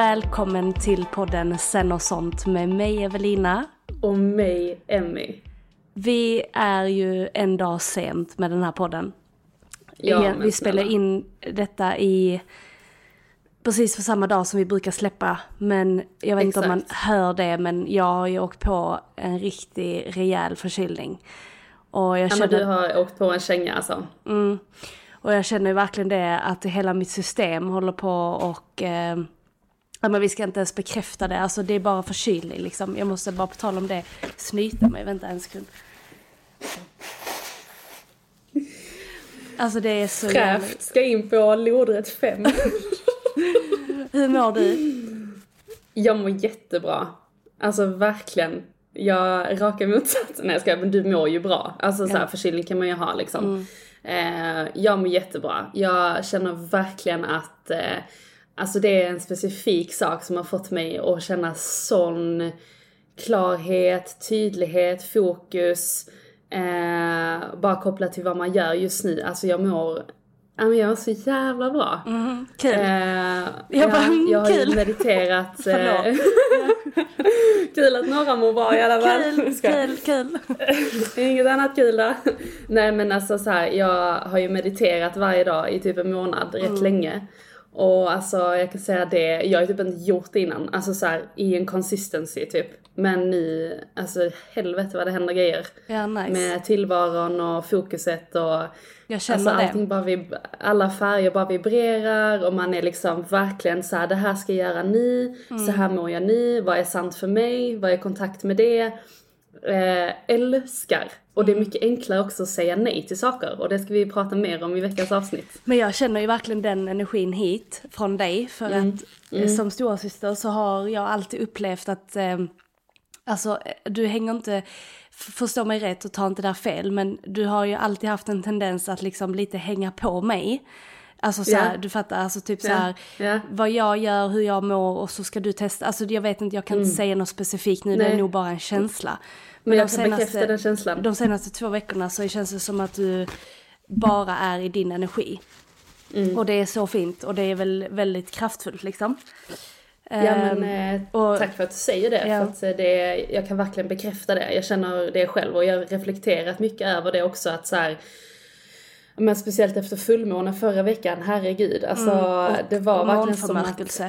Välkommen till podden Sen och sånt med mig Evelina. Och mig, Emmy. Vi är ju en dag sent med den här podden. Ja, vi spelar in detta i precis för samma dag som vi brukar släppa. Men jag vet inte om man Exakt. hör det men jag har ju åkt på en riktig rejäl förkylning. Och jag Ja, men känner, du har åkt på en känga alltså. mm, och jag känner verkligen det att hela mitt system håller på och eh, Ja men vi ska inte ens bekräfta det, alltså det är bara förkylning liksom. Jag måste bara på tal om det snyta mig, vänta en sekund. Alltså det är så. Fräft ska in på lodrätt 5. Hur mår du? jag mår jättebra. Alltså verkligen. Jag raka motsatsen. Nej jag skojar, men du mår ju bra. Alltså så här, förkylning kan man ju ha liksom. Eh, jag mår jättebra. Jag känner verkligen att eh, Alltså det är en specifik sak som har fått mig att känna sån klarhet, tydlighet, fokus. Eh, bara kopplat till vad man gör just nu. Alltså jag mår, men jag mår så jävla bra. Kul. Eh, Jag bara, mm, jag har kul. mediterat. eh, kul att några mår bra i alla fall. Kul, kul, kul. Inget annat kul då. Nej men alltså så här, jag har ju mediterat varje dag i typ en månad rätt Mm. länge. Och alltså jag kan säga det, jag har typ inte gjort det innan. Alltså så här, i en consistency typ. Men nu, alltså helvete vad det händer grejer. Ja, nice. Med tillvaron och fokuset och Jag känner alltså, det. allting bara vib- alla färger bara vibrerar och man är liksom verkligen så här: det här ska jag göra nu, Mm. så här mår jag nu, vad är sant för mig, vad är kontakt med det? Eh, älskar. Och Mm. det är mycket enklare också att säga nej till saker och det ska vi prata mer om i veckans avsnitt. Men jag känner ju verkligen den energin hit från dig. För Mm. att eh, som storasyster så har jag alltid upplevt att eh, Alltså eh, du hänger inte, förstå mig rätt och ta inte där fel, men du har ju alltid haft en tendens att liksom lite hänga på mig. Alltså så här, Ja. du fattar, alltså typ så Ja, här, ja. vad jag gör, hur jag mår och så ska du testa. Alltså jag vet inte, jag kan inte säga något specifikt nu, det är Mm. Nej. nog bara en känsla. Men jag kan bekräfta den känslan. De senaste två veckorna så känns det som att du bara är i din energi. Mm. Och det är så fint och det är väl väldigt kraftfullt liksom. Ja men Ehm, eh, och- tack för att du säger det. Ja. För att eh, det, jag kan verkligen bekräfta det. Jag känner det själv och jag har reflekterat mycket över det också att så här, men speciellt efter fullmånen förra veckan, herregud. Alltså det var verkligen som att,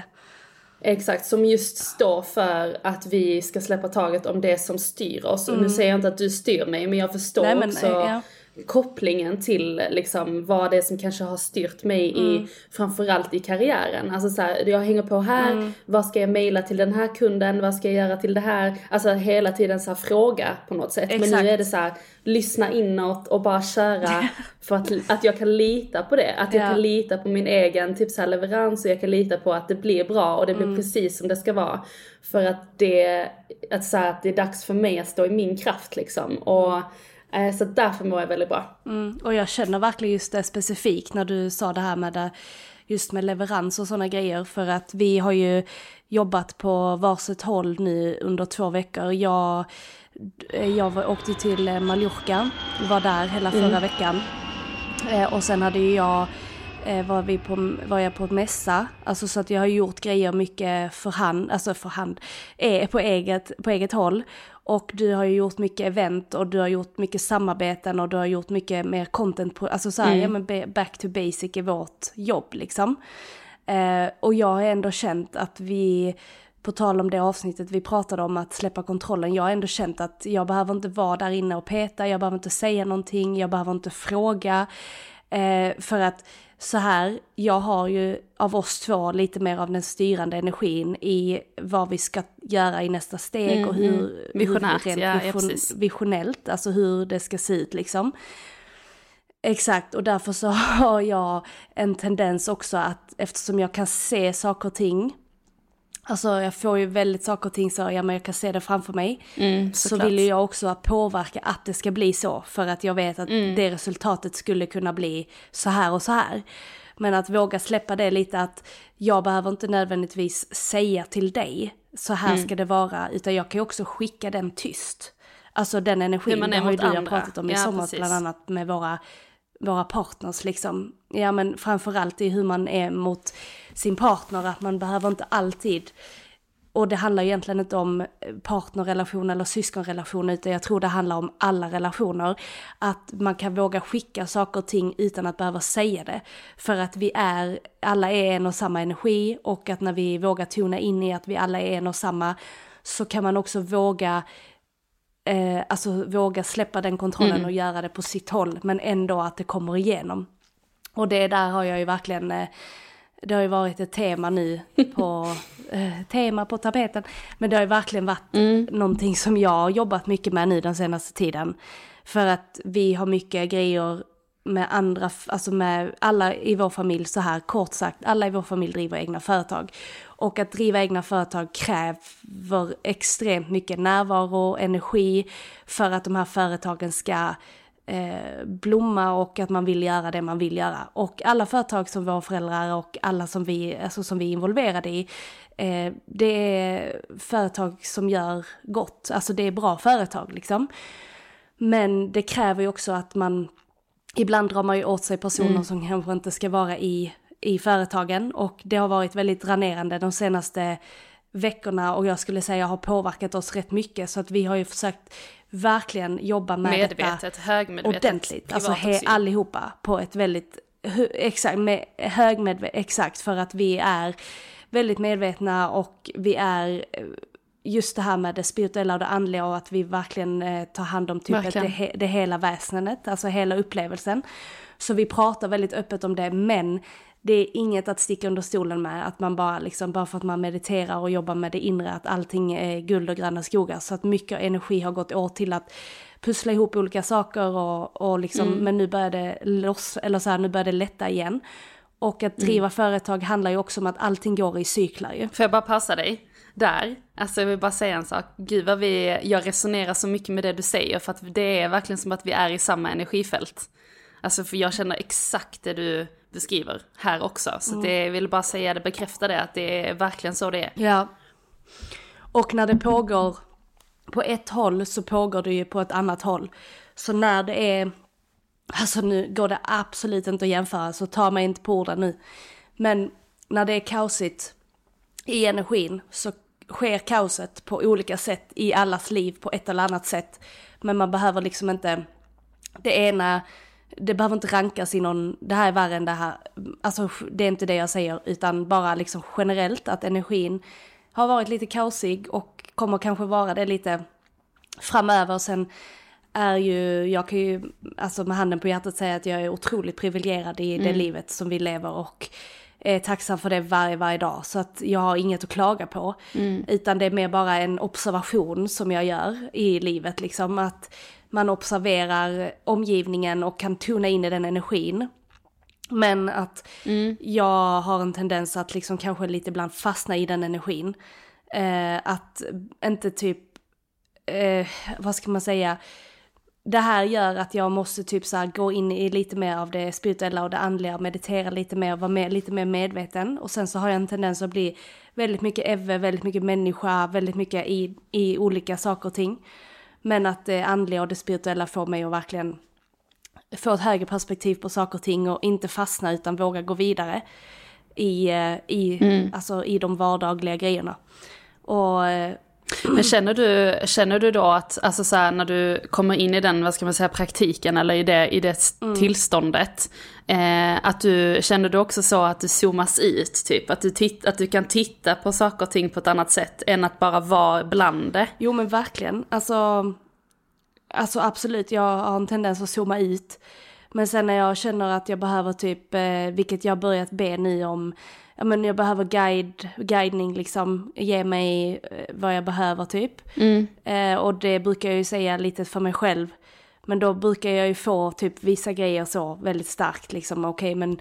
exakt, som just står för att vi ska släppa taget om det som styr oss. Och nu säger jag inte att du styr mig men jag förstår Nej, men, också ja. Kopplingen till liksom vad det är som kanske har styrt mig Mm. i framförallt i karriären. Alltså så här, jag hänger på här, Mm. vad ska jag mejla till den här kunden, vad ska jag göra till det här? Alltså hela tiden så här fråga på något sätt. Men Exakt. nu är det så här, lyssna inåt och bara köra för att, att jag kan lita på det. Att jag Ja. kan lita på min egen typ så här leverans och jag kan lita på att det blir bra och det Mm. blir precis som det ska vara. För att det, att så här, att det är dags för mig att stå i min kraft liksom. Och så därför mår jag väldigt bra. Mm, och jag känner verkligen just det specifikt när du sa det här med det. just med leverans och sådana grejer för att vi har ju jobbat på varsitt håll nu under två veckor. Jag, jag åkte till Mallorca, var där hela förra mm. veckan. Eh, och sen hade ju jag eh, var, vi på, var jag på mässa, alltså så att jag har gjort grejer mycket för hand, alltså för hand, eh, på eget, på eget håll. Och du har ju gjort mycket event och du har gjort mycket samarbeten och du har gjort mycket mer content, på, alltså så här, mm. ja men back to basic i vårt jobb liksom. Eh, och jag har ändå känt att vi, på tal om det avsnittet vi pratade om att släppa kontrollen, jag har ändå känt att jag behöver inte vara där inne och peta, jag behöver inte säga någonting, jag behöver inte fråga. Eh, för att så här, jag har ju av oss två lite mer av den styrande energin i vad vi ska göra i nästa steg mm, och hur, mm. Visionärt, hur ja, vision, ja, visionellt, alltså hur det ska se ut liksom. Exakt, och därför så har jag en tendens också att eftersom jag kan se saker och ting Alltså jag får ju väldigt saker och ting så, ja men jag kan se det framför mig. Mm, så vill ju jag också påverka att det ska bli så. För att jag vet att mm. det resultatet skulle kunna bli så här och så här. Men att våga släppa det lite att jag behöver inte nödvändigtvis säga till dig, så här mm. ska det vara. Utan jag kan ju också skicka den tyst. Alltså den energin, det har ju du pratat om i ja, somras bland annat med våra våra partners liksom. Ja men framförallt i hur man är mot sin partner, att man behöver inte alltid och det handlar egentligen inte om partnerrelation eller syskonrelation utan jag tror det handlar om alla relationer. Att man kan våga skicka saker och ting utan att behöva säga det. För att vi är, alla är en och samma energi och att när vi vågar tona in i att vi alla är en och samma så kan man också våga eh, alltså våga släppa den kontrollen mm. och göra det på sitt håll men ändå att det kommer igenom. Och det där har jag ju verkligen, eh, det har ju varit ett tema nu på, eh, tema på tapeten, men det har ju verkligen varit mm. någonting som jag har jobbat mycket med nu den senaste tiden. För att vi har mycket grejer med andra, alltså med alla i vår familj så här kort sagt, alla i vår familj driver egna företag. Och att driva egna företag kräver extremt mycket närvaro, energi för att de här företagen ska eh, blomma och att man vill göra det man vill göra. Och alla företag som våra föräldrar och alla som vi, alltså som vi är involverade i, eh, det är företag som gör gott, alltså det är bra företag liksom. Men det kräver ju också att man ibland drar man ju åt sig personer mm. som kanske inte ska vara i, i företagen och det har varit väldigt dränerande de senaste veckorna och jag skulle säga har påverkat oss rätt mycket så att vi har ju försökt verkligen jobba med Medvetet, detta högmedvetet, ordentligt. Alltså he, allihopa på ett väldigt, exakt, med högmedvetet, exakt för att vi är väldigt medvetna och vi är just det här med det spirituella och det andliga och att vi verkligen eh, tar hand om typ det, det hela väsnet, alltså hela upplevelsen. Så vi pratar väldigt öppet om det, men det är inget att sticka under stolen med, att man bara liksom, bara för att man mediterar och jobbar med det inre, att allting är guld och gröna skogar. Så att mycket energi har gått åt till att pussla ihop olika saker och, och liksom, mm. men nu börjar det loss, eller så här, nu börjar det lätta igen. Och att driva mm. företag handlar ju också om att allting går i cyklar ju. Får jag bara passa dig? Där. Alltså jag vill bara säga en sak. Gud vad vi, jag resonerar så mycket med det du säger för att det är verkligen som att vi är i samma energifält. Alltså för jag känner exakt det du beskriver här också. Så mm. det, jag vill bara säga det, bekräfta det, att det är verkligen så det är. Ja. Och när det pågår på ett håll så pågår det ju på ett annat håll. Så när det är, alltså nu går det absolut inte att jämföra så ta mig inte på orden nu. Men när det är kaosigt i energin så sker kaoset på olika sätt i allas liv på ett eller annat sätt. Men man behöver liksom inte, det ena, det behöver inte rankas i någon, det här är värre än det här. Alltså det är inte det jag säger, utan bara liksom generellt att energin har varit lite kaosig och kommer kanske vara det lite framöver. Sen är ju, jag kan ju, alltså med handen på hjärtat säga att jag är otroligt privilegierad i det mm. livet som vi lever och är tacksam för det varje, varje dag. Så att jag har inget att klaga på. Mm. Utan det är mer bara en observation som jag gör i livet liksom. Att man observerar omgivningen och kan tona in i den energin. Men att mm. jag har en tendens att liksom kanske lite ibland fastna i den energin. Eh, att inte typ, eh, vad ska man säga, det här gör att jag måste typ så gå in i lite mer av det spirituella och det andliga, meditera lite mer, vara med, lite mer medveten. Och sen så har jag en tendens att bli väldigt mycket Eve, väldigt mycket människa, väldigt mycket i, i olika saker och ting. Men att det andliga och det spirituella får mig att verkligen få ett högre perspektiv på saker och ting och inte fastna utan våga gå vidare i, eh, i, mm. alltså, i de vardagliga grejerna. Och eh, men känner du, känner du då att, alltså så här, när du kommer in i den, vad ska man säga, praktiken eller i det, i det mm. tillståndet, eh, att du, känner du också så att du zoomas ut, typ? Att du, titt, att du kan titta på saker och ting på ett annat sätt än att bara vara bland det? Jo men verkligen, alltså, alltså absolut, jag har en tendens att zooma ut. Men sen när jag känner att jag behöver typ, eh, vilket jag har börjat be nu om, ja men jag behöver guide, guidning liksom, ge mig eh, vad jag behöver typ. Mm. Eh, och det brukar jag ju säga lite för mig själv. Men då brukar jag ju få typ vissa grejer så väldigt starkt liksom, okej okay, men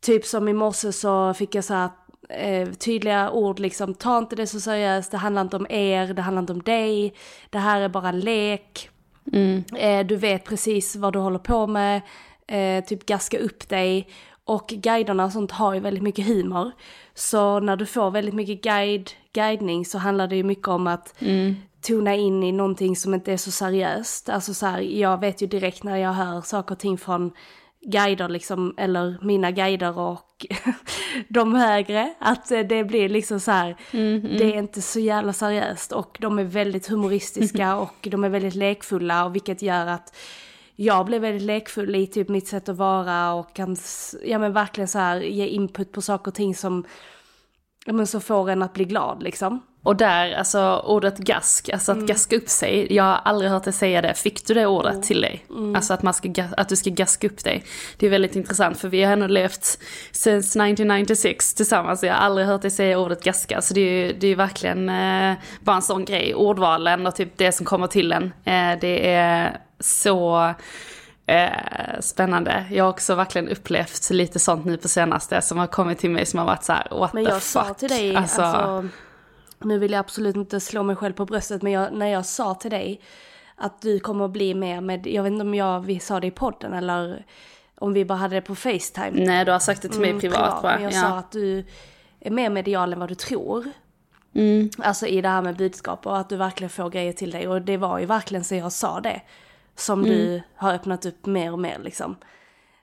typ som i morse så fick jag så här eh, tydliga ord liksom, ta inte det så seriöst, det handlar inte om er, det handlar inte om dig, det här är bara lek. Mm. Eh, du vet precis vad du håller på med, eh, typ gaska upp dig. Och guiderna och sånt har ju väldigt mycket humor. Så när du får väldigt mycket guide, guidning så handlar det ju mycket om att mm. tona in i någonting som inte är så seriöst. Alltså så här, jag vet ju direkt när jag hör saker och ting från guider liksom, eller mina guider och de högre, att det blir liksom så här, mm, mm. det är inte så jävla seriöst och de är väldigt humoristiska och de är väldigt lekfulla och vilket gör att jag blev väldigt lekfull i typ mitt sätt att vara och kan, ja men verkligen så här ge input på saker och ting som, ja men så får en att bli glad liksom. Och där, alltså ordet gask, alltså att mm. gaska upp sig, jag har aldrig hört dig säga det. Fick du det ordet mm. till dig? Mm. Alltså att, man ska, att du ska gaska upp dig. Det är väldigt intressant för vi har ändå levt sedan 1996 tillsammans. Jag har aldrig hört dig säga ordet gaska. Så det är, det är verkligen eh, bara en sån grej. Ordvalen och typ det som kommer till en. Eh, det är så eh, spännande. Jag har också verkligen upplevt lite sånt nu på senaste som har kommit till mig som har varit så här, what Men jag the fuck. sa till dig, alltså, alltså, nu vill jag absolut inte slå mig själv på bröstet, men jag, när jag sa till dig att du kommer att bli mer med, jag vet inte om jag, vi sa det i podden eller om vi bara hade det på Facetime. Nej, du har sagt det till mig mm, privat, privat bara. Men jag ja. sa att du är mer medial än vad du tror. Mm. Alltså i det här med budskap och att du verkligen får grejer till dig. Och det var ju verkligen så jag sa det som mm. du har öppnat upp mer och mer liksom.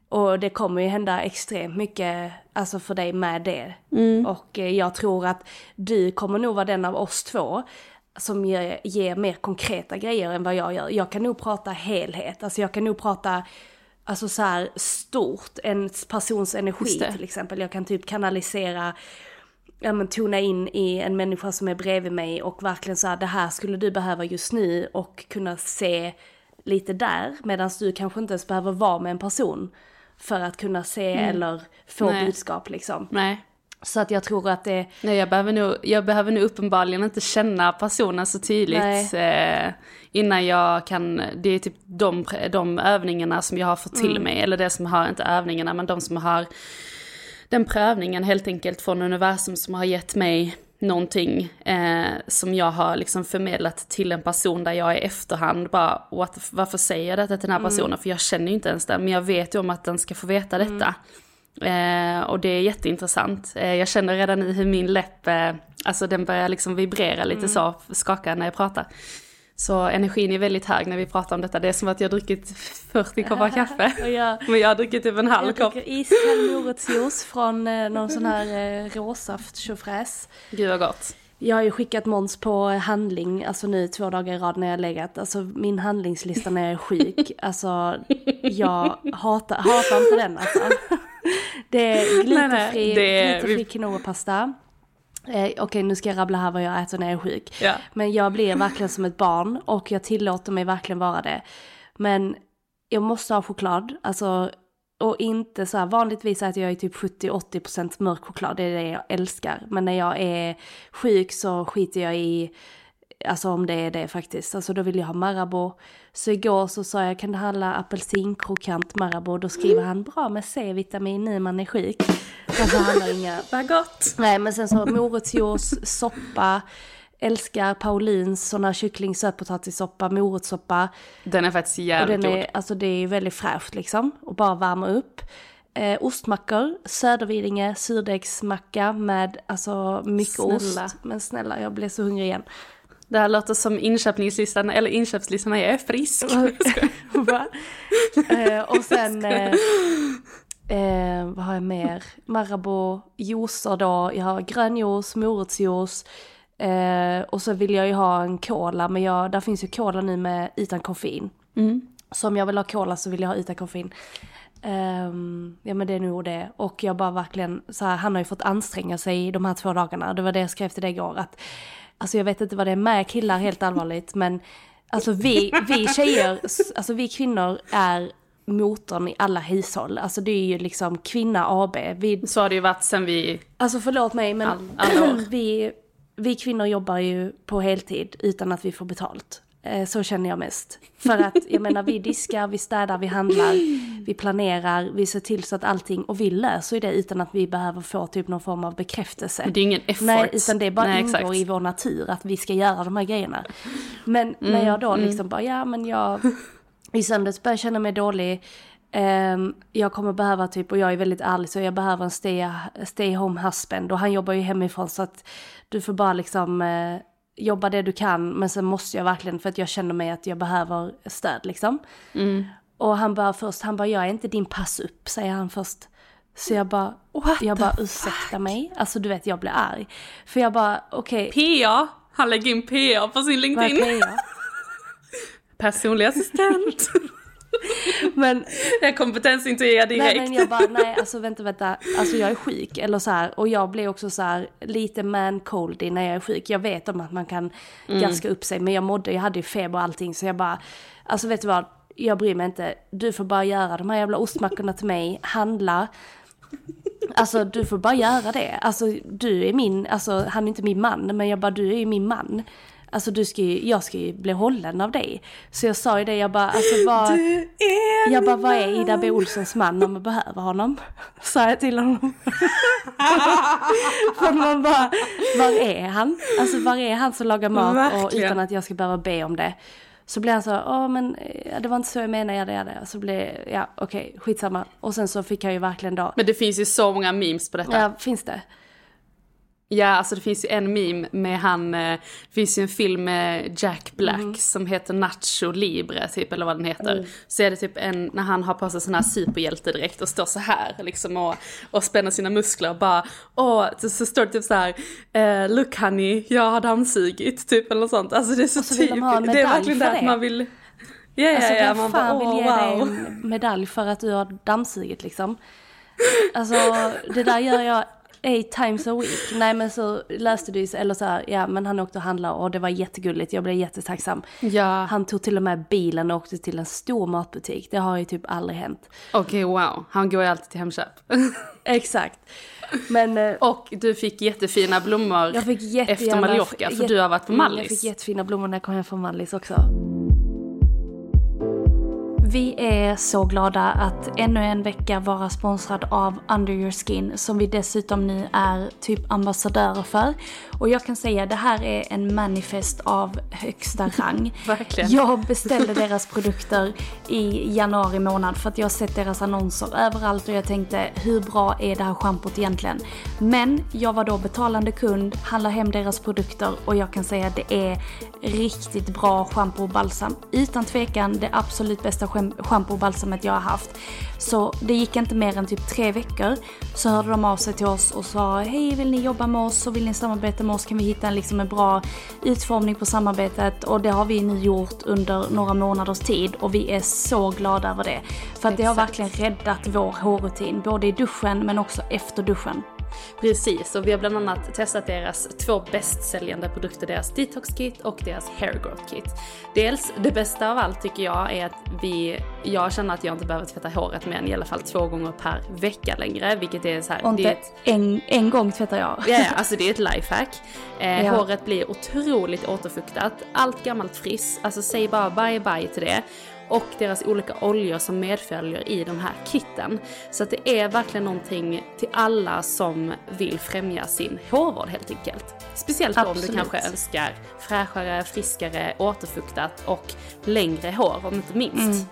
Och det kommer ju hända extremt mycket alltså för dig med det. Mm. Och eh, jag tror att du kommer nog vara den av oss två som ger, ger, mer konkreta grejer än vad jag gör. Jag kan nog prata helhet, alltså jag kan nog prata alltså så här stort, en persons energi till exempel. Jag kan typ kanalisera, ja men tona in i en människa som är bredvid mig och verkligen så här, det här skulle du behöva just nu och kunna se lite där, medan du kanske inte ens behöver vara med en person för att kunna se mm. eller få Nej. budskap liksom. Nej. Så att jag tror att det... Nej, jag behöver nog, jag behöver nog uppenbarligen inte känna personen så tydligt eh, innan jag kan, det är typ de, de övningarna som jag har fått till mm. mig, eller det som har, inte övningarna, men de som har den prövningen helt enkelt från universum som har gett mig någonting eh, som jag har liksom förmedlat till en person där jag i efterhand bara, what, varför säger jag detta till den här mm. personen? Mm. För jag känner ju inte ens den, men jag vet ju om att den ska få veta detta. Mm. Eh, och det är jätteintressant. Eh, jag känner redan nu hur min läpp, eh, alltså den börjar liksom vibrera lite mm. så, skaka när jag pratar. Så energin är väldigt hög när vi pratar om detta. Det är som att jag har druckit 40 koppar kaffe. jag, men jag har druckit typ en halv kopp. Jag dricker iskall morotsjuice från eh, någon sån här eh, råsaft tjofräs. Gud vad gott. Jag har ju skickat Måns på handling, alltså nu två dagar i rad när jag legat. Alltså min handlingslista när jag är sjuk, alltså jag hatar, hatar inte den alltså. Det är glutenfri, glutenfri quinoa-pasta. Eh, Okej okay, nu ska jag rabbla här vad jag äter när jag är sjuk. Ja. Men jag blir verkligen som ett barn och jag tillåter mig verkligen vara det. Men jag måste ha choklad, alltså och inte så här, vanligtvis äter jag ju typ 70-80% mörk choklad, det är det jag älskar. Men när jag är sjuk så skiter jag i Alltså om det är det faktiskt. Alltså då vill jag ha Marabou. Så igår så sa jag kan det handla apelsinkrokant Marabou? Då skriver han bra med C-vitamin nu man är sjuk. Alltså han har inga... Vad gott! Nej men sen så morotsjuice, soppa. älskar Paulins sån här kyckling, sötpotatissoppa, morotssoppa. Den är faktiskt Och jävligt god. alltså det är väldigt fräscht liksom. Och bara värma upp. Eh, ostmackor, Södervidinge surdegsmacka med alltså mycket Snälla. ost. Men snälla, jag blev så hungrig igen. Det här låter som inköpslistan, eller inköpslistan jag är frisk. Va? eh, och sen, eh, eh, vad har jag mer? Marabou, juicer då. Jag har grön juice, morotsjuice. Eh, och så vill jag ju ha en cola, men jag, där finns ju cola nu med utan koffein. Så om jag vill ha cola så vill jag ha utan koffein. Ehm, ja men det är nog det. Och jag bara verkligen, så här, han har ju fått anstränga sig de här två dagarna. Det var det jag skrev till dig igår. Att, alltså jag vet inte vad det är med killar helt allvarligt. Men alltså vi, vi tjejer, alltså vi kvinnor är motorn i alla hushåll. Alltså det är ju liksom kvinna AB. Vi, Så har det ju varit sen vi... alltså förlåt mig men All- alla år. vi, vi kvinnor jobbar ju på heltid utan att vi får betalt. Eh, Så känner jag mest. För att jag menar vi diskar, vi städar, vi handlar, vi planerar, vi ser till så att allting, och vi löser ju det utan att vi behöver få typ någon form av bekräftelse. Det är ingen effort. Nej, utan det bara Nej, ingår exakt. i vår natur att vi ska göra de här grejerna. Men Mm, när jag då liksom bara, ja men jag i söndags började känna mig dålig. Ehm, jag kommer behöva typ, och jag är väldigt ärlig, så jag behöver en stay, stay home husband. Och han jobbar ju hemifrån så att du får bara liksom eh, jobba det du kan. Men sen måste jag verkligen, för att jag känner mig att jag behöver stöd liksom. Och han bara först, han bara, jag är inte din pass upp, säger han först. Så jag bara, jag bara ursäkta mig. Alltså du vet, jag blir arg. För jag bara, okej, PA, han lägger in PA på sin vad är LinkedIn. PA? Personlig assistent. Men jag kompetensintervjuar direkt. Nej men jag bara, nej alltså vänta vänta, alltså jag är sjuk eller så här, och jag blir också så här lite man coldy när jag är sjuk. Jag vet om att man kan gaska upp sig men jag mådde, jag hade ju feber och allting så jag bara, alltså vet du vad, jag bryr mig inte. Du får bara göra de här jävla ostmackorna till mig, handla. Alltså du får bara göra det. Alltså du är min, alltså han är inte min man men jag bara du är ju min man. Alltså du ska ju, jag ska ju bli hållen av dig. Så jag sa ju det, jag bara alltså vad... Jag bara, vad är Ida B Olssons man om man behöver honom? Sa jag till honom. För man bara, var är han? Alltså var är han som lagar mat och utan att jag ska behöva be om det? Så blev han så, åh men eh, det var inte så jag menade, jag det, jag det. Så blev, ja okej, skitsamma. Och sen så fick jag ju verkligen då, Men det finns ju så många memes på detta. ja finns det? Ja, alltså det finns ju en meme med han, eh, det finns ju en film med Jack Black Mhm. som heter Nacho Libre typ, eller vad den heter. Mm. Så är det typ en, när han har på sig sån här superhjältedräkt och står så här liksom och, och spänner sina muskler och bara, åh, så, så står det typ så här, eh, look honey, jag har dammsugit, typ eller något sånt. Alltså det är så, så typ, en det är verkligen det att man vill, ja ja Alltså ja, man bara, vill ge dig wow. en medalj för att du har dammsugit liksom? Alltså det där gör jag eight times a week. Nej men så läste du ju, eller så här, ja men han åkte och handlade och det var jättegulligt, jag blev jättetacksam. Ja, Han tog till och med bilen och åkte till en stor matbutik, det har ju typ aldrig hänt. okej wow, han går ju alltid till Hemköp. Exakt. Men eh, och du fick jättefina blommor jag fick jättegärna... efter Mallorca, för du har varit på Mm, Jag Mallis. fick jättefina blommor när jag kom hem från Mallis också. Vi är så glada att ännu en vecka vara sponsrad av Under Your Skin som vi dessutom nu är typ ambassadörer för. Och jag kan säga det här är en manifest av högsta rang. Verkligen. Jag beställde deras produkter i januari månad för att jag har sett deras annonser överallt och jag tänkte hur bra är det här schampot egentligen? Men jag var då betalande kund, handlade hem deras produkter och jag kan säga att det är riktigt bra schampo och balsam. Utan tvekan det absolut bästa schampo och balsamet jag har haft. Så det gick inte mer än typ tre veckor så hörde de av sig till oss och sa hej vill ni jobba med oss och vill ni samarbeta med oss kan vi hitta en, liksom en bra utformning på samarbetet och det har vi nu gjort under några månaders tid och vi är så glada över det. För att det har verkligen räddat vår hårrutin både i duschen men också efter duschen. Precis, och vi har bland annat testat deras två bästsäljande produkter, deras detox kit och deras hair growth kit. Dels, det bästa av allt tycker jag är att vi, jag känner att jag inte behöver tvätta håret mer än i alla fall två gånger per vecka längre, vilket är så här, Och det inte är ett, en, en gång tvättar jag. Ja, ja, alltså det är ett lifehack. Eh, Ja. Håret blir otroligt återfuktat, allt gammalt friss, alltså säg bara bye bye till det. Och deras olika oljor som medföljer i de här kitten. Så att det är verkligen någonting till alla som vill främja sin hårvård helt enkelt. Speciellt då om du Absolut. kanske önskar fräschare, friskare, återfuktat och längre hår om inte minst.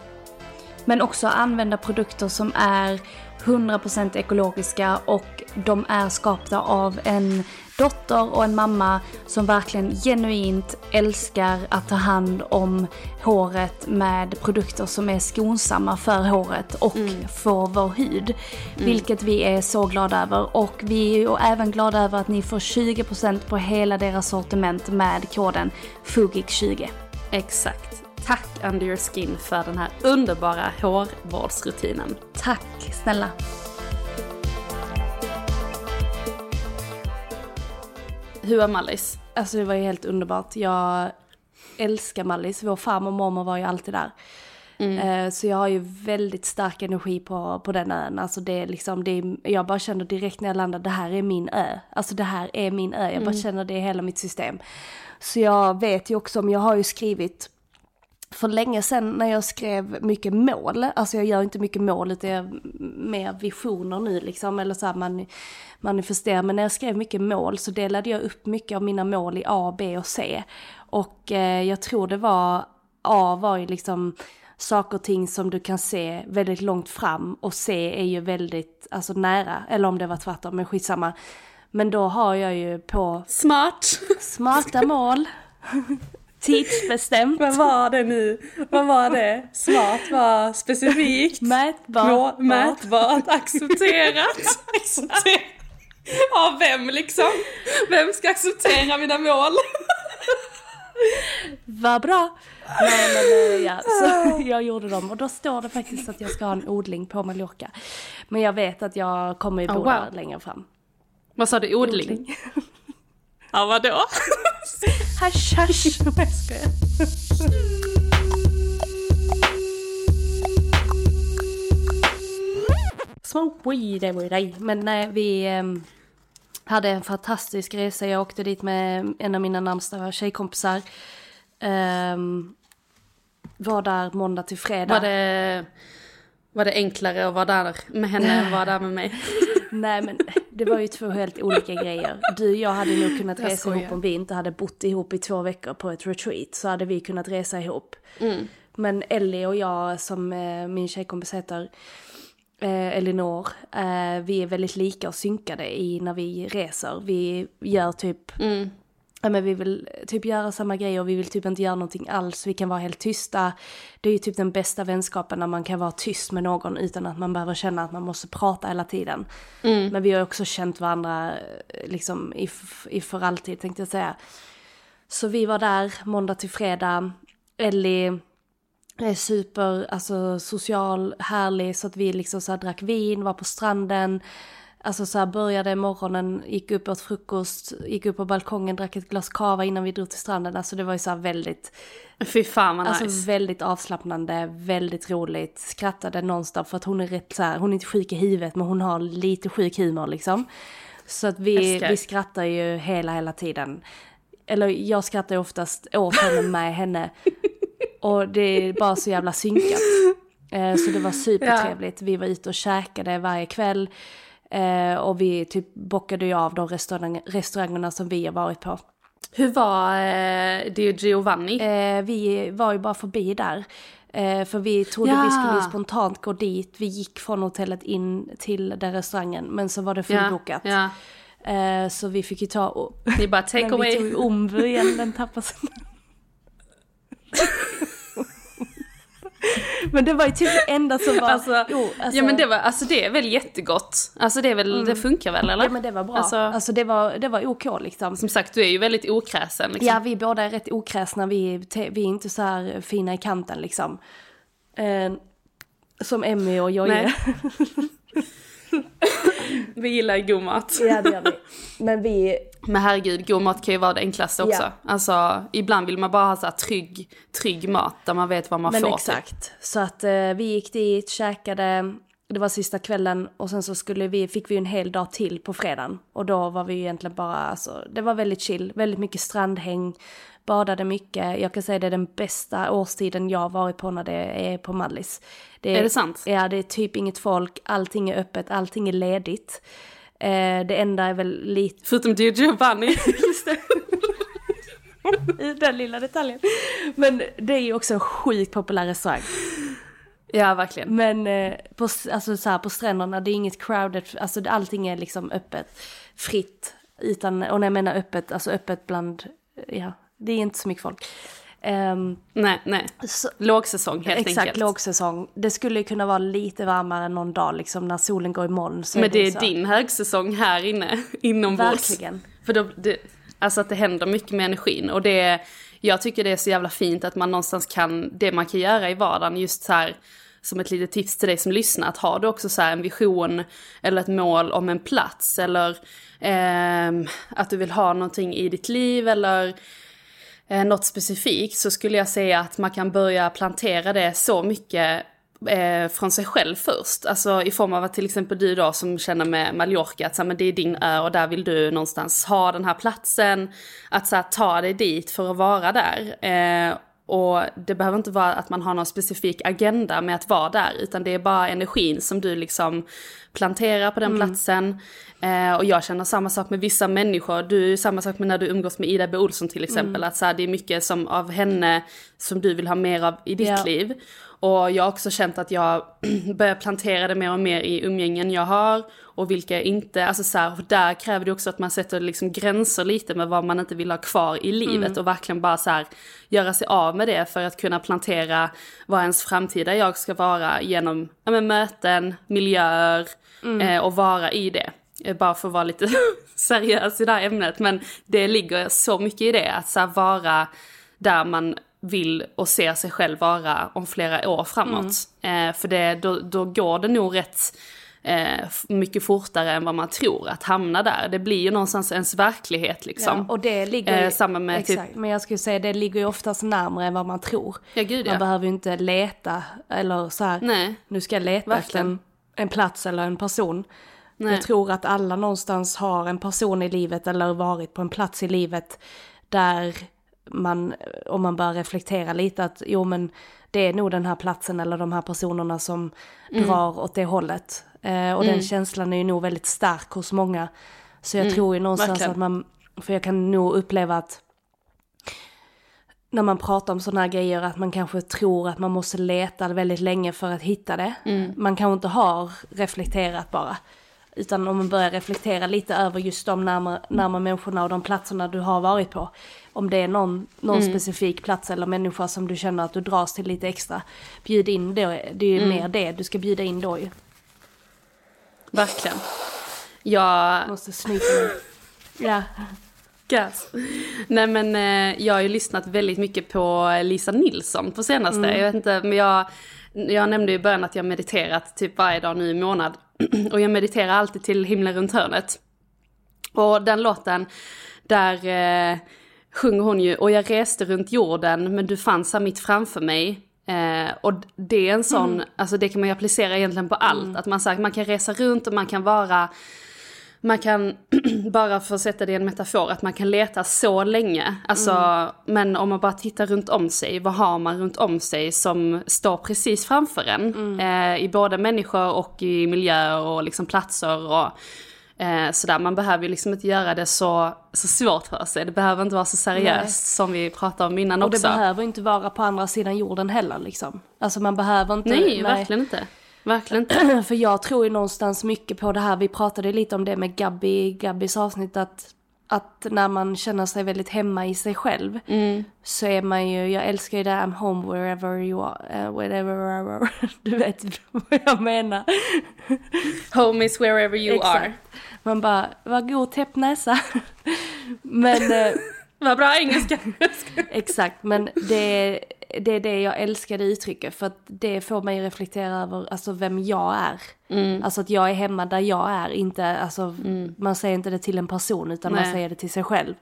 Men också använda produkter som är 100% ekologiska och de är skapta av en dotter och en mamma som verkligen genuint älskar att ta hand om håret med produkter som är skonsamma för håret och för vår hud. Vilket vi är så glada över och vi är ju även glada över att ni får 20% på hela deras sortiment med koden FUGIK20. Exakt. Tack Under Your Skin för den här underbara hårvårdsrutinen. Tack snälla. Hur är Mallis? Alltså det var ju helt underbart. Jag älskar Mallis. Vår farmor och mormor var ju alltid där. Eh, Så jag har ju väldigt stark energi på, på den ön. Alltså det är liksom, det är, jag bara känner direkt när jag landar, det här är min ö. Alltså det här är min ö. Jag bara känner det i hela mitt system. Så jag vet ju också om, jag har ju skrivit för länge sedan när jag skrev mycket mål, alltså jag gör inte mycket mål utan jag mer visioner nu liksom, eller så här man, manifesterar. Men när jag skrev mycket mål så delade jag upp mycket av mina mål i A, B och C. Och eh, jag tror det var, A var ju liksom saker och ting som du kan se väldigt långt fram och C är ju väldigt, alltså nära, eller om det var tvärtom, men skitsamma. Men då har jag ju på Smart! smarta mål, tidsbestämt. Vad var det nu? Vad var det? Smart var specifikt. Mätbart. Nå- mätbart, accepterat. accepterat. Av vem liksom? Vem ska acceptera mina mål? Vad bra! Nej men eh, ja, så jag gjorde dem och då står det faktiskt att jag ska ha en odling på Mallorca. Men jag vet att jag kommer ju bo Oh, wow. där längre fram. Vad sa du? Odling? Ja, vadå? Hasch hasch! Nej, jag skojar. Smoke weed every day. Men nej, vi ehm, hade en fantastisk resa. Jag åkte dit med en av mina närmsta tjejkompisar. Ehm, var där måndag till fredag. Var det, var det enklare att vara där med henne än att vara där med mig? Nej men det var ju två helt olika grejer. Du och jag hade nog kunnat Jag resa skojar. ihop om vi inte hade bott ihop i två veckor på ett retreat. Så hade vi kunnat resa ihop. Mm. Men Ellie och jag som eh, min tjejkompis heter, eh, Elinor, eh, vi är väldigt lika och synkade i när vi reser. Vi gör typ Mm. Ja, men vi vill typ göra samma grejer och vi vill typ inte göra någonting alls. Vi kan vara helt tysta. Det är ju typ den bästa vänskapen när man kan vara tyst med någon utan att man behöver känna att man måste prata hela tiden. Men vi har också känt varandra eh, liksom i, i för alltid tänkte jag säga. Så vi var där måndag till fredag. Ellie är super, alltså social, härlig så att vi liksom så drack vin, var på stranden. Alltså så här började morgonen, gick upp åt frukost, gick upp på balkongen, drack ett glas kava innan vi drog till stranden. Alltså det var ju så här väldigt, Fy fan vad alltså nice. väldigt avslappnande, väldigt roligt. Skrattade nonstop för att hon är rätt så här, hon är inte sjuk i huvudet men hon har lite sjuk humor liksom. Så att vi, Älskar. vi skrattar ju hela, hela tiden. Eller jag skrattar ju oftast åt henne med henne. Och det är bara så jävla synkat. Eh, Så det var supertrevligt. Vi var ute och käkade varje kväll. Eh, Och vi typ bockade ju av de restaurang, restaurangerna som vi har varit på. Hur var eh, Dio Giovanni? Eh, Vi var ju bara förbi där. Eh, För vi trodde Ja. vi skulle spontant gå dit. Vi gick från hotellet in till den restaurangen. Men så var det fullbokat. Ja, Eh, Så vi fick ju ta... Ni bara take Men vi away. tog ju Ombu igen, den tappade sig. Men det var ju typ det enda som var... Alltså, jo, alltså- Ja men det var, alltså det är väl jättegott. Alltså det är väl, det funkar väl eller? Ja men det var bra. Alltså, Alltså, det, var, det var OK liksom. som sagt du är ju väldigt okräsen liksom. Ja vi båda är rätt okräsna, vi, vi är inte så här fina i kanten liksom. Eh, som Emmy och Jojje. Vi gillar god mat. ja det gör vi. Men vi, Men herregud, god mat kan ju vara det enklaste också. Ja. Alltså, ibland vill man bara ha så här trygg, trygg mat där man vet vad man men får. typ. exakt. Så att eh, vi gick dit, käkade, det var sista kvällen och sen så skulle vi, fick vi en hel dag till på fredagen. Och då var vi ju egentligen bara, alltså, det var väldigt chill, väldigt mycket strandhäng, badade mycket. Jag kan säga det är den bästa årstiden jag har varit på när det är på Mallis. Det är, är det sant? Ja, det är typ inget folk, allting är öppet, allting är ledigt. Eh, det enda är väl lite... Förutom Dio Giovanni. Just det. Den lilla detaljen. Men det är ju också en sjukt populär restaurang. Ja, verkligen. Men eh, på, alltså, så här, på stränderna, det är inget crowded, alltså allting är liksom öppet, fritt. Utan, och när jag menar öppet, alltså öppet bland, ja, det är inte så mycket folk. Um, nej, nej. Så, lågsäsong helt exakt, enkelt. Exakt, lågsäsong. Det skulle kunna vara lite varmare någon dag liksom när solen går i moln. Men det, det är, din högsäsong här inne, inombords. Verkligen. För då, det, alltså att det händer mycket med energin och det, jag tycker det är så jävla fint att man någonstans kan, det man kan göra i vardagen just så här som ett litet tips till dig som lyssnar, att har du också så en vision eller ett mål om en plats eller eh, att du vill ha någonting i ditt liv eller eh, något specifikt så skulle jag säga att man kan börja plantera det så mycket eh, från sig själv först. Alltså i form av att till exempel du då som känner med Mallorca, att så här, men det är din ö och där vill du någonstans ha den här platsen. Att så här, ta dig dit för att vara där. Eh, och det behöver inte vara att man har någon specifik agenda med att vara där, utan det är bara energin som du liksom planterar på den mm. platsen. Eh, och jag känner samma sak med vissa människor, du samma sak med när du umgås med Ida B. Olsson till exempel, mm. att så här, det är mycket som av henne som du vill ha mer av i ditt yeah. liv. Och jag har också känt att jag börjar plantera det mer och mer i umgängen jag har och vilka jag inte, alltså så här, där kräver det också att man sätter liksom gränser lite med vad man inte vill ha kvar i livet mm. och verkligen bara så här, göra sig av med det för att kunna plantera vad ens framtida jag ska vara genom ja, men, möten, miljöer mm. eh, och vara i det. Eh, bara för att vara lite seriös i det här ämnet men det ligger så mycket i det att så vara där man vill och ser sig själv vara om flera år framåt. Mm. Eh, för det, då, då går det nog rätt eh, mycket fortare än vad man tror att hamna där. Det blir ju någonstans ens verklighet liksom. Ja, och det ligger ju, eh, samma med typ- exakt, typ... men jag skulle säga det ligger ju oftast närmare än vad man tror. Ja, gud, man ja. behöver ju inte leta eller så här, Nej, nu ska jag leta efter en, en plats eller en person. Nej. Jag tror att alla någonstans har en person i livet eller varit på en plats i livet där man, om man börjar reflektera lite att jo men det är nog den här platsen eller de här personerna som mm. drar åt det hållet. Eh, och mm. den känslan är ju nog väldigt stark hos många. Så jag mm. tror ju någonstans Verkligen. att man, för jag kan nog uppleva att när man pratar om sådana här grejer att man kanske tror att man måste leta väldigt länge för att hitta det. Mm. Man kanske inte har reflekterat bara. Utan om man börjar reflektera lite över just de närmare, närmare människorna och de platserna du har varit på. Om det är någon, någon mm. specifik plats eller människa som du känner att du dras till lite extra. Bjud in då, det är ju mm. mer det du ska bjuda in då ju. Verkligen. Jag... Måste snyta mig. Ja. Gas. Nej men eh, jag har ju lyssnat väldigt mycket på Lisa Nilsson på senaste. Mm. Jag vet inte, men jag, jag nämnde i början att jag mediterat typ varje dag nu i månad. Och jag mediterar alltid till himlen runt hörnet. Och den låten, där eh, sjunger hon ju Och jag reste runt jorden men du fanns här mitt framför mig. Eh, och det är en sån, mm. alltså det kan man ju applicera egentligen på allt. Mm. Att man, sagt, man kan resa runt och man kan vara man kan, bara för att sätta det i en metafor, att man kan leta så länge. Alltså, mm. Men om man bara tittar runt om sig, vad har man runt om sig som står precis framför en? Mm. Eh, I både människor och i miljöer och liksom platser och eh, sådär. Man behöver ju liksom inte göra det så, så svårt för sig. Det behöver inte vara så seriöst Nej. som vi pratade om innan och också. Och det behöver inte vara på andra sidan jorden heller liksom. Alltså man behöver inte... Nej, nej. verkligen inte. Verkligen inte. För jag tror ju någonstans mycket på det här, vi pratade lite om det med Gabby, Gabbys avsnitt, att, att när man känner sig väldigt hemma i sig själv mm. så är man ju, jag älskar ju det I'm home wherever you are, uh, wherever, du vet vad jag menar. Home is wherever you Exakt. are. Man bara, vad god täppt näsa. men... Eh, vad bra engelska. Exakt, men det det är det jag älskar det uttrycket för att det får mig reflektera över alltså vem jag är. Mm. Alltså att jag är hemma där jag är, inte, alltså mm. man säger inte det till en person utan Nej. man säger det till sig själv.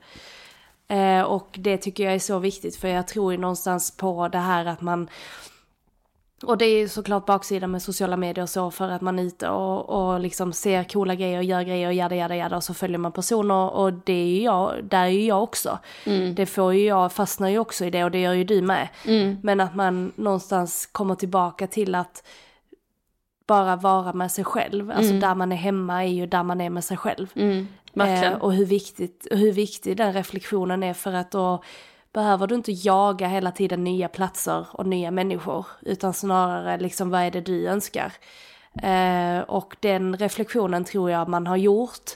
Eh, och det tycker jag är så viktigt för jag tror ju någonstans på det här att man och det är ju såklart baksidan med sociala medier och så för att man är ute och, och liksom ser coola grejer och gör grejer och jada jada jada och så följer man personer och det är ju jag, där är ju jag också. Mm. Det får ju jag, fastnar ju också i det och det gör ju du med. Mm. Men att man någonstans kommer tillbaka till att bara vara med sig själv. Alltså där man är hemma är ju där man är med sig själv. Mm. Eh, och hur, viktigt, hur viktig den reflektionen är för att då behöver du inte jaga hela tiden nya platser och nya människor. Utan snarare liksom vad är det du önskar. Eh, och den reflektionen tror jag man har gjort.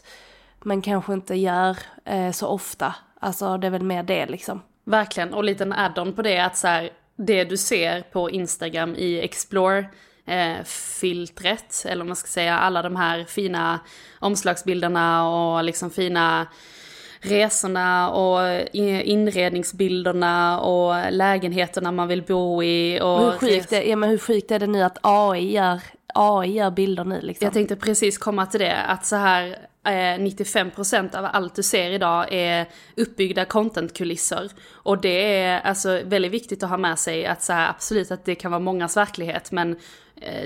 Men kanske inte gör eh, så ofta. Alltså det är väl mer det liksom. Verkligen, och lite en add-on på det att så här, det du ser på Instagram i Explore eh, filtret, eller om man ska säga alla de här fina omslagsbilderna och liksom fina resorna och inredningsbilderna och lägenheterna man vill bo i. Och hur, sjukt är, ja, men hur sjukt är det nu att AI gör, AI gör bilder nu liksom? Jag tänkte precis komma till det, att så här eh, 95% av allt du ser idag är uppbyggda contentkulisser. Och det är alltså väldigt viktigt att ha med sig att så här, absolut att det kan vara mångas verklighet, men eh,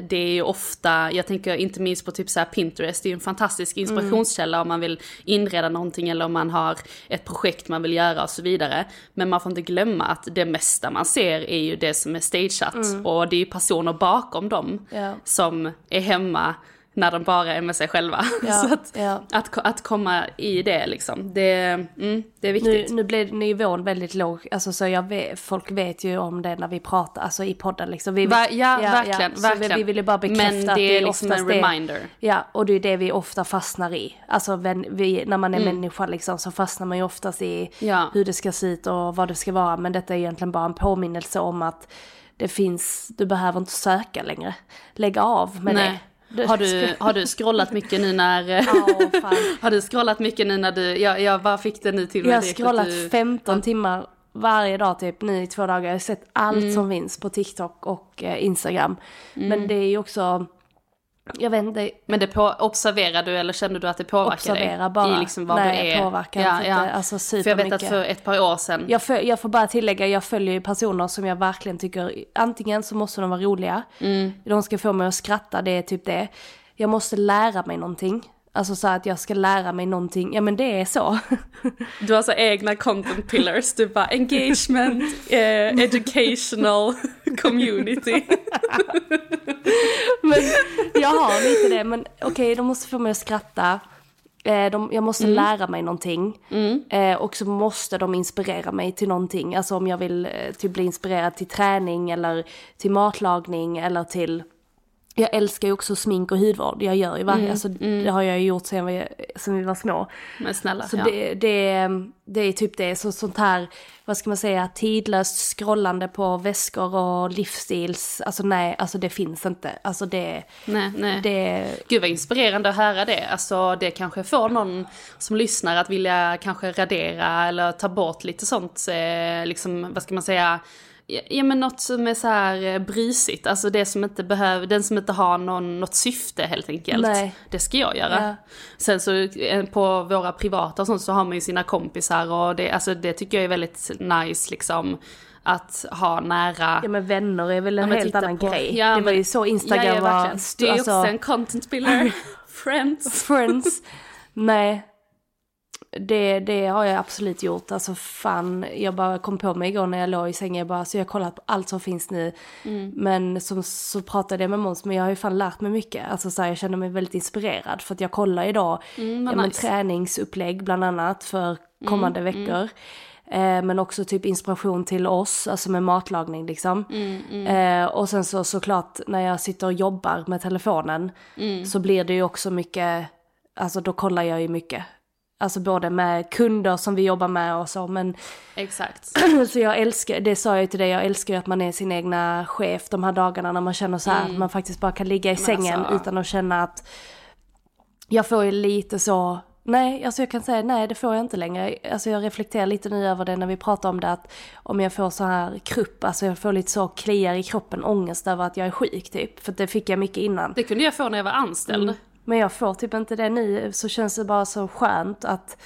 det är ju ofta, jag tänker inte minst på typ så Pinterest, det är ju en fantastisk inspirationskälla om man vill inreda någonting eller om man har ett projekt man vill göra och så vidare. Men man får inte glömma att det mesta man ser är ju det som är stageat och det är ju personer bakom dem Ja. som är hemma när de bara är med sig själva. Ja, så att, ja. att, att komma i det liksom, det, mm, det är Nu, viktigt. nu blev nivån väldigt låg, alltså så jag vet, folk vet ju om det när vi pratar, alltså i podden liksom. Vi, Va, ja, verkligen, så verkligen. Vi, vi vill ju bara bekräfta Men att det det är liksom en oftast det- reminder. Ja, och det är det vi ofta fastnar i. Alltså vi, när man är människa liksom så fastnar man ju oftast i Mm. Ja. hur det ska se ut och vad det ska vara. Men detta är egentligen bara en påminnelse om att det finns, du behöver inte söka längre. Lägg av med Nej. det. Har du, har du scrollat mycket nu när... Fan. har du scrollat mycket nu när du... Jag, jag bara fick det nu till mig. Jag har scrollat du, 15 timmar varje dag typ nu i två dagar. Jag har sett allt Mm. som finns på TikTok och eh, Instagram. Men det är ju också, jag vet inte, Men det på, observerar du eller känner du att det påverkar dig? Observera bara. I liksom vad Nej, du är? påverkar inte. Alltså, För jag vet att supermycket. för ett par år sedan... jag, föl- jag får bara tillägga, jag följer ju personer som jag verkligen tycker, antingen så måste de vara roliga, Mm. de ska få mig att skratta, det är typ det. Jag måste lära mig någonting. Alltså så att jag ska lära mig någonting, ja men det är så. Du har så egna content pillars, du bara engagement, eh, educational, community. men jag har lite det, men okej, de måste få mig att skratta. Eh, de, jag måste Mm. lära mig någonting. Eh, och så måste de inspirera mig till någonting. Alltså om jag vill eh, typ bli inspirerad till träning eller till matlagning eller till... Jag älskar ju också smink och hudvård. Jag gör ju varje, alltså, det har jag ju gjort sen vi, sen vi var små. Men snälla, Så ja. det, det, det är typ det, så, sånt här, vad ska man säga, tidlöst scrollande på väskor och livsstils, alltså nej, alltså det finns inte. Alltså det, Nej, nej. det, Gud vad inspirerande att höra det. Alltså det kanske får någon som lyssnar att vilja kanske radera eller ta bort lite sånt, eh, liksom, vad ska man säga, ja, men något som är så här eh, brysigt, alltså det som inte behöver, den som inte har någon, något syfte helt enkelt. Nej. Det ska jag göra. Ja. Sen så eh, på våra privata och sånt så har man ju sina kompisar och det, alltså det tycker jag är väldigt nice liksom. Att ha nära ja men vänner är väl en Ja, helt annan på- grej. Ja, det var men- ju så Instagram ja, var. Det är ju alltså, också en content pillar. Friends. friends. nej, det, det har jag absolut gjort. Alltså fan, jag bara kom på mig igår när jag låg i sängen, jag bara, så jag har kollat på allt som finns nu. Mm. Men som, så pratade jag med Måns, men jag har ju fan lärt mig mycket. Alltså så här, jag känner mig väldigt inspirerad för att jag kollar idag Mm, ja, men, nice. träningsupplägg bland annat för kommande Mm, veckor. Eh, men också typ inspiration till oss, alltså med matlagning liksom. Mm, Eh, och sen så såklart när jag sitter och jobbar med telefonen Mm. så blir det ju också mycket, alltså då kollar jag ju mycket. Alltså både med kunder som vi jobbar med och så men Exakt. så jag älskar, det sa jag ju till dig, jag älskar ju att man är sin egna chef de här dagarna när man känner så här att man faktiskt bara kan ligga i sängen alltså- utan att känna att jag får ju lite så, nej alltså jag kan säga nej det får jag inte längre. Alltså jag reflekterar lite nu över det när vi pratar om det att om jag får så här krupp, alltså jag får lite så kliar i kroppen, ångest över att jag är sjuk typ. För det fick jag mycket innan. Det kunde jag få när jag var anställd. Men jag får typ inte det nu, så känns det bara så skönt att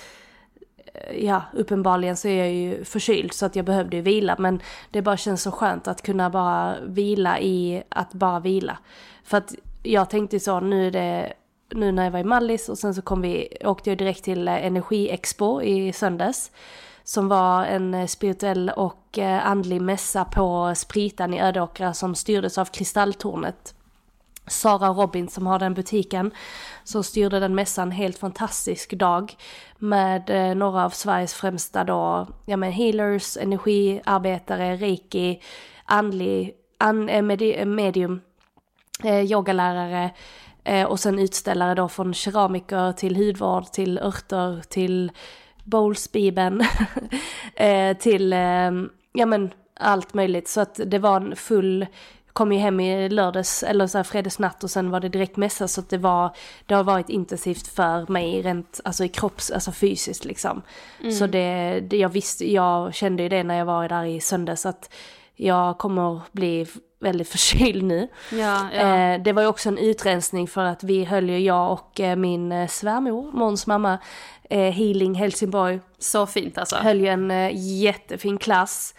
eh, ja, uppenbarligen så är jag ju förkyld så att jag behövde ju vila. Men det bara känns så skönt att kunna bara vila i att bara vila. För att jag tänkte så, nu är det, nu när jag var i Mallis och sen så kom vi, åkte jag direkt till eh, Energiexpo i söndags. Som var en eh, spirituell och andlig mässa på Spritan i Ödåkra som styrdes av Kristalltornet. Sara Robin som har den butiken som styrde den mässan helt fantastisk dag med eh, några av Sveriges främsta då, ja men healers, energiarbetare, reiki, andlig, an, eh, medi, eh, medium, eh, yogalärare eh, och sen utställare då från keramiker till hudvård till örter till bowlsbibeln eh, till, eh, ja men allt möjligt. Så att det var en full kom ju hem i lördags, eller så här fredagsnatt och sen var det direkt mässa så att det var, det har varit intensivt för mig rent, alltså i kropps, alltså fysiskt liksom. Mm. Så det, det, jag visste, jag kände ju det när jag var där i söndags att jag kommer bli väldigt förkyld nu. Ja, ja. Eh, det var ju också en utrensning för att vi höll ju, jag och eh, min eh, svärmor, Måns mamma, eh, Healing Helsingborg. Så fint alltså. Höll ju en eh, jättefin klass.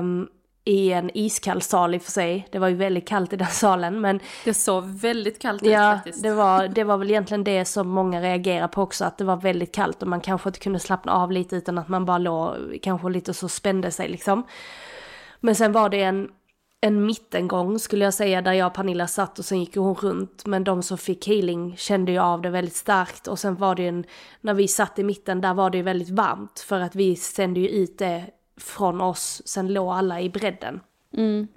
Um, i en iskall sal i och för sig. Det var ju väldigt kallt i den salen men... Det såg väldigt kallt ut ja, faktiskt. det var, det var väl egentligen det som många reagerade på också, att det var väldigt kallt och man kanske inte kunde slappna av lite utan att man bara låg kanske lite så spände sig liksom. Men sen var det en, en mittengång skulle jag säga där jag och Pernilla satt och sen gick hon runt. Men de som fick healing kände ju av det väldigt starkt och sen var det ju en, när vi satt i mitten där var det ju väldigt varmt för att vi sände ju ut det från oss, sen låg alla i bredden. Mm.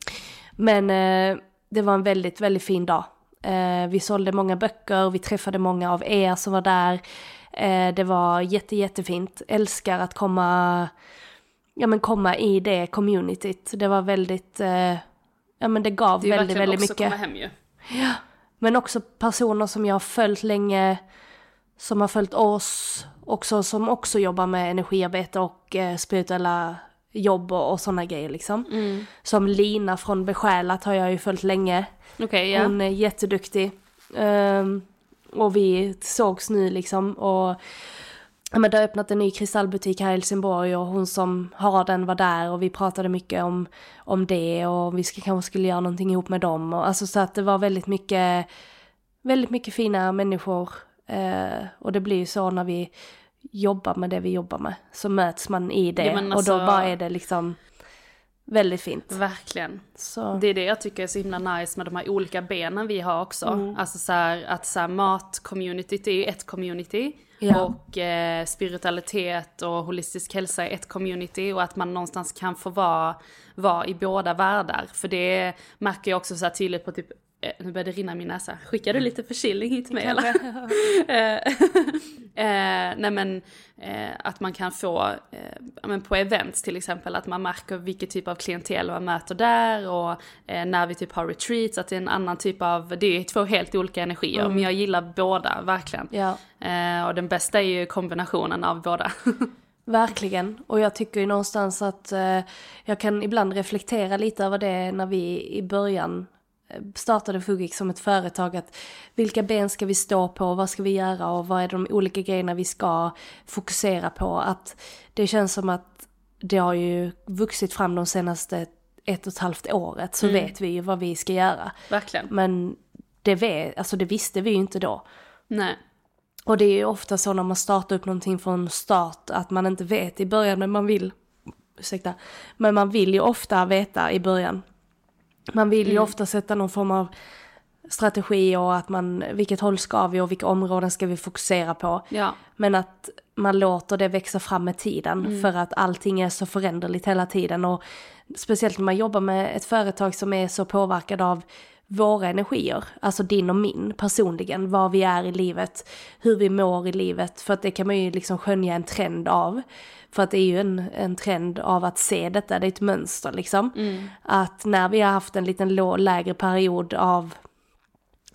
Men eh, det var en väldigt, väldigt fin dag. Eh, vi sålde många böcker, vi träffade många av er som var där. Eh, det var jätte, jättefint. Älskar att komma, ja men komma i det communityt. Det var väldigt, eh, ja men det gav det väldigt, väldigt mycket. Det är komma hem ju. Ja, men också personer som jag har följt länge, som har följt oss, också som också jobbar med energiarbete och eh, spirituella jobb och, och sådana grejer liksom. Mm. Som Lina från Besjälat har jag ju följt länge. Okay, yeah. Hon är jätteduktig. Um, och vi sågs nu liksom och men det har öppnat en ny kristallbutik här i Helsingborg och hon som har den var där och vi pratade mycket om, om det och vi ska, kanske skulle göra någonting ihop med dem. Och, alltså så att det var väldigt mycket, väldigt mycket fina människor. Uh, och det blir ju så när vi jobbar med det vi jobbar med. Så möts man i det ja, alltså, och då alltså- bara är det liksom väldigt fint. Verkligen. Så. Det är det jag tycker är så himla nice med de här olika benen vi har också. Mm. Alltså så här, att så här, mat-communityt är ju ett community. Ja. Och eh, spiritualitet och holistisk hälsa är ett community och att man någonstans kan få vara, vara i båda världar. För det märker jag också så här tydligt på typ nu börjar det rinna i min näsa. Skickar du mm. lite förkylning hit mig eller? Eh, eh, nej men eh, att man kan få, eh, men på events till exempel, att man märker vilken typ av klientel man möter där och eh, när vi typ har retreats, att det är en annan typ av, det är två helt olika energier, mm. men jag gillar båda verkligen. Ja. och den bästa är ju kombinationen av båda. Verkligen, och jag tycker ju någonstans att jag kan ibland reflektera lite över det när vi i början startade Fugik som ett företag att vilka ben ska vi stå på, vad ska vi göra och vad är de olika grejerna vi ska fokusera på. Att det känns som att det har ju vuxit fram de senaste ett och ett halvt året så mm. vet vi ju vad vi ska göra. Verkligen. Men det, vet, alltså det visste vi ju inte då. Nej. Och det är ju ofta så när man startar upp någonting från start att man inte vet i början men man vill, ursäkta, men man vill ju ofta veta i början man vill ju mm. ofta sätta någon form av strategi och att man, vilket håll ska vi och vilka områden ska vi fokusera på. Ja. Men att man låter det växa fram med tiden mm. för att allting är så föränderligt hela tiden och speciellt när man jobbar med ett företag som är så påverkad av våra energier, alltså din och min personligen, var vi är i livet, hur vi mår i livet, för att det kan man ju liksom skönja en trend av. För att det är ju en, en trend av att se detta, det är ett mönster liksom. Mm. Att när vi har haft en liten lå, lägre period av,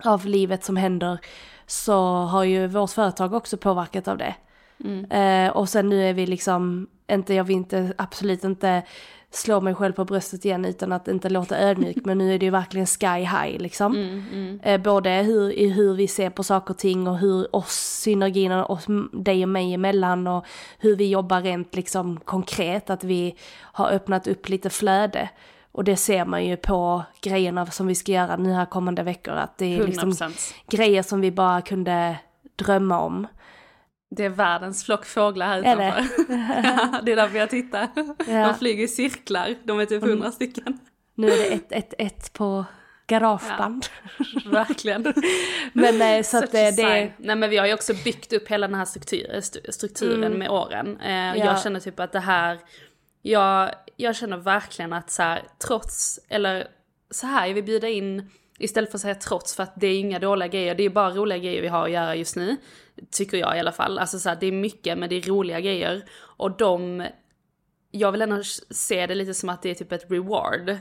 av livet som händer så har ju vårt företag också påverkat av det. Mm. Eh, och sen nu är vi liksom inte, jag vill inte, absolut inte slå mig själv på bröstet igen utan att inte låta ödmjuk. Men nu är det ju verkligen sky high liksom. Mm, mm. Eh, både hur, i hur vi ser på saker och ting och hur oss, synergin oss, dig och mig emellan och hur vi jobbar rent liksom konkret. Att vi har öppnat upp lite flöde. Och det ser man ju på grejerna som vi ska göra nu här kommande veckor. Att det är liksom 100%. grejer som vi bara kunde drömma om. Det är världens flock fåglar här Är det? utanför. ja, det är därför jag tittar. Ja. De flyger i cirklar, de är typ hundra stycken. Nu är det ett, ett, ett på garageband. Verkligen. Men eh, så att Such det, det. Nej men vi har ju också byggt upp hela den här struktur, st- strukturen med åren. Eh, Mm. Ja. Jag känner typ att det här, jag, jag känner verkligen att så här, trots, eller så här, jag vill bjuda in, istället för att säga trots, för att det är inga dåliga grejer, det är bara roliga grejer vi har att göra just nu. Tycker jag i alla fall. Alltså så här, det är mycket men det är roliga grejer. Och de, jag vill ändå se det lite som att det är typ ett reward.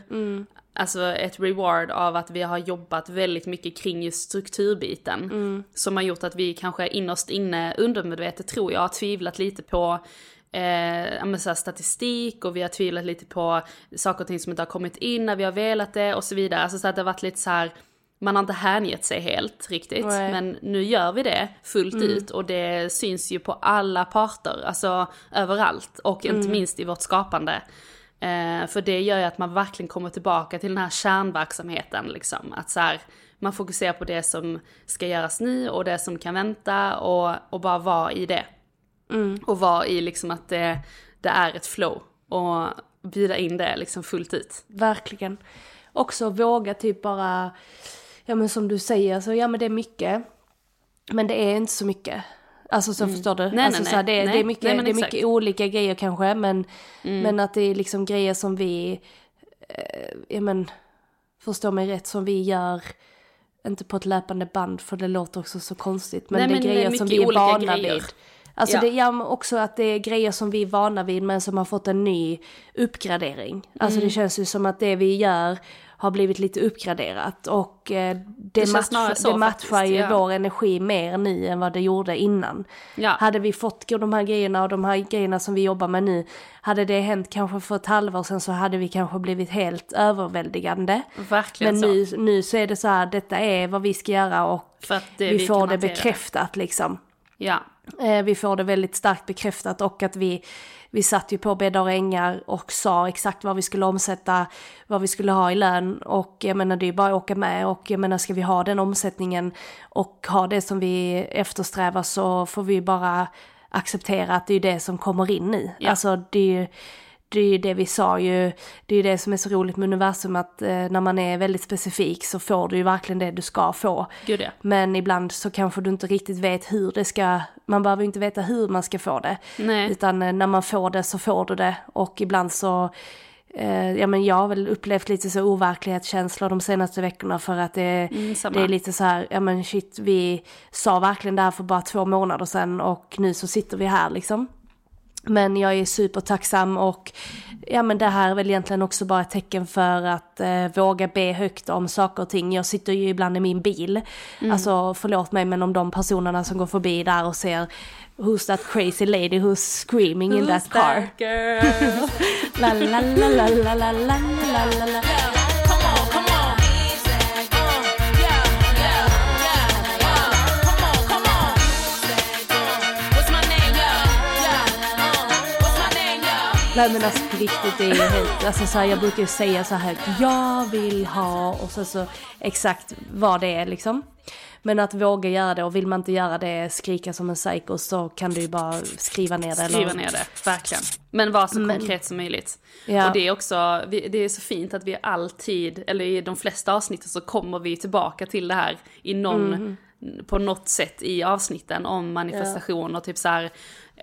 Alltså ett reward av att vi har jobbat väldigt mycket kring just strukturbiten. Som har gjort att vi kanske innerst inne, undermedvetet tror jag, har tvivlat lite på eh, så statistik och vi har tvivlat lite på saker och ting som inte har kommit in när vi har velat det och så vidare. Alltså så att det har varit lite så här, man har inte hängett sig helt riktigt. Nej. Men nu gör vi det fullt ut och det syns ju på alla parter, alltså överallt. Och inte minst i vårt skapande. Eh, för det gör ju att man verkligen kommer tillbaka till den här kärnverksamheten liksom. Att så här, man fokuserar på det som ska göras nu och det som kan vänta och, och bara vara i det. Och vara i liksom att det, det är ett flow. Och bjuda in det liksom fullt ut. verkligen. Också våga typ bara, ja men som du säger, så ja men det är mycket. Men det är inte så mycket. Alltså så förstår du? Mm. Nej, alltså, nej, så här, det, nej. det är mycket, nej, det är exakt. Mm. mycket olika grejer kanske men, men att det är liksom grejer som vi, eh, ja men, förstå mig rätt, som vi gör inte på ett löpande band för det låter också så konstigt. Men Nej, det är det grejer mycket som vi är vana grejer. vid. Alltså Ja. det, ja, men också att det är grejer som vi är vana vid men som har fått en ny uppgradering. Alltså Mm. det känns ju som att det vi gör har blivit lite uppgraderat och eh, det, känns match, så det matchar faktiskt, ju ja. vår energi mer nu än vad det gjorde innan. Ja. Hade vi fått de här grejerna och de här grejerna som vi jobbar med nu, hade det hänt kanske för ett halvår sedan så hade vi kanske blivit helt överväldigande. Verkligen Men så. nu, nu så är det så här, detta är vad vi ska göra och det, vi, får det bekräftat liksom. Ja. Eh, vi får det väldigt starkt bekräftat och att vi, vi satt ju på bäddar och ängar och sa exakt vad vi skulle omsätta, vad vi skulle ha i lön och jag menar det är ju bara att åka med och jag menar ska vi ha den omsättningen och ha det som vi eftersträvar så får vi bara acceptera att det är det som kommer in nu. Ja. Alltså det är ju det är ju det vi sa ju, det är ju det som är så roligt med universum att eh, när man är väldigt specifik så får du ju verkligen det du ska få. Gud ja. Men ibland så kanske du inte riktigt vet hur det ska, man behöver ju inte veta hur man ska få det. Nej. Utan eh, när man får det så får du det och ibland så, eh, ja men jag har väl upplevt lite så overklighetskänslor de senaste veckorna för att det, Mm, det är lite så här, ja men shit vi sa verkligen det här för bara två månader sedan och nu så sitter vi här liksom. Men jag är supertacksam och ja men det här är väl egentligen också bara ett tecken för att eh, våga be högt om saker och ting. Jag sitter ju ibland i min bil, alltså förlåt mig men om de personerna som går förbi där och ser Who's that crazy lady who's screaming in that car? girl? La la la la la la la la la Nej men alltså på riktigt det är helt, alltså så här, jag brukar ju säga så här, jag vill ha och så, så exakt vad det är liksom. Men att våga göra det och vill man inte göra det, skrika som en psycho så kan du ju bara skriva ner det. Skriva eller, ner det, verkligen. Men var så Men- konkret som möjligt. Ja. Och det är också, det är så fint att vi alltid, eller i de flesta avsnitten så kommer vi tillbaka till det här i någon, Mm. på något sätt i avsnitten om manifestation och typ så här,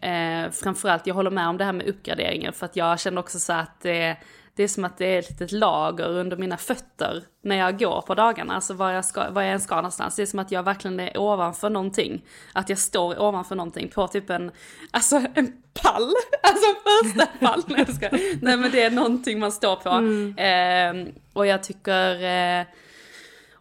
eh, framförallt jag håller med om det här med uppgraderingen för att jag kände också så att det, det är som att det är ett litet lager under mina fötter när jag går på dagarna, alltså var jag, ska, var jag än ska någonstans. Det är som att jag verkligen är ovanför någonting. Att jag står ovanför någonting på typ en, alltså en pall. Alltså första pall. Nej, jag skojar. Nej men det är någonting man står på. Eh, och jag tycker, eh,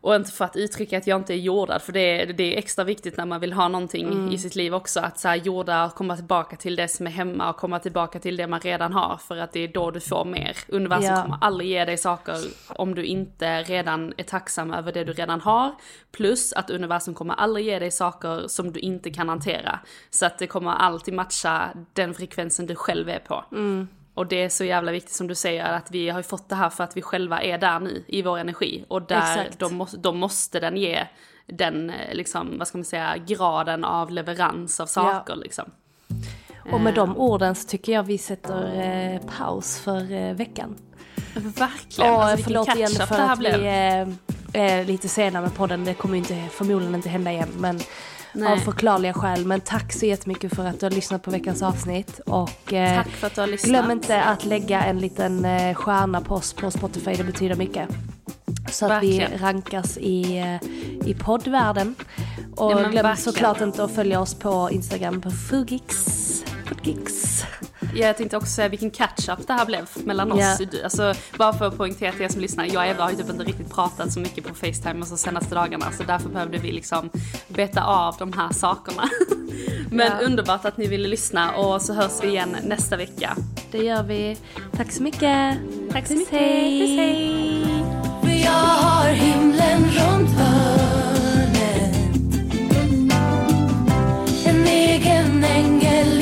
Och inte för att uttrycka att jag inte är jordad, för det är, det är extra viktigt när man vill ha någonting mm. i sitt liv också. Att så här, jorda och komma tillbaka till det som är hemma och komma tillbaka till det man redan har. För att det är då du får mer. Universum ja. kommer aldrig ge dig saker om du inte redan är tacksam över det du redan har. Plus att universum kommer aldrig ge dig saker som du inte kan hantera. Så att det kommer alltid matcha den frekvensen du själv är på. Mm. Och det är så jävla viktigt som du säger att vi har ju fått det här för att vi själva är där nu i vår energi. Och där då, måste, då måste den ge den, eh, liksom, vad ska man säga, graden av leverans av saker ja. liksom. Och med de orden så tycker jag vi sätter eh, paus för eh, veckan. Verkligen. Och alltså, förlåt igen för att vi eh, är lite sena med podden. Det kommer inte, förmodligen inte hända igen. Men Nej. av förklarliga skäl. Men tack så jättemycket för att du har lyssnat på veckans avsnitt. Och eh, tack för att du har lyssnat. glöm inte att lägga en liten eh, stjärna på oss på Spotify, det betyder mycket. Så verkligen. att vi rankas i, eh, i poddvärlden. Och ja, glöm verkligen. såklart inte att följa oss på Instagram på Fugix. Fugix. Jag tänkte också säga vilken catch-up det här blev mellan oss. Yeah. Alltså, bara för att poängtera till er som lyssnar, jag och Eva har ju typ inte riktigt pratat så mycket på Facetime de senaste dagarna så därför behövde vi liksom beta av de här sakerna. Men yeah. underbart att ni ville lyssna och så hörs vi igen nästa vecka. Det gör vi. Tack så mycket. Tack så mycket. Hej. Puss hej. För jag har himlen runt hörnet En egen ängel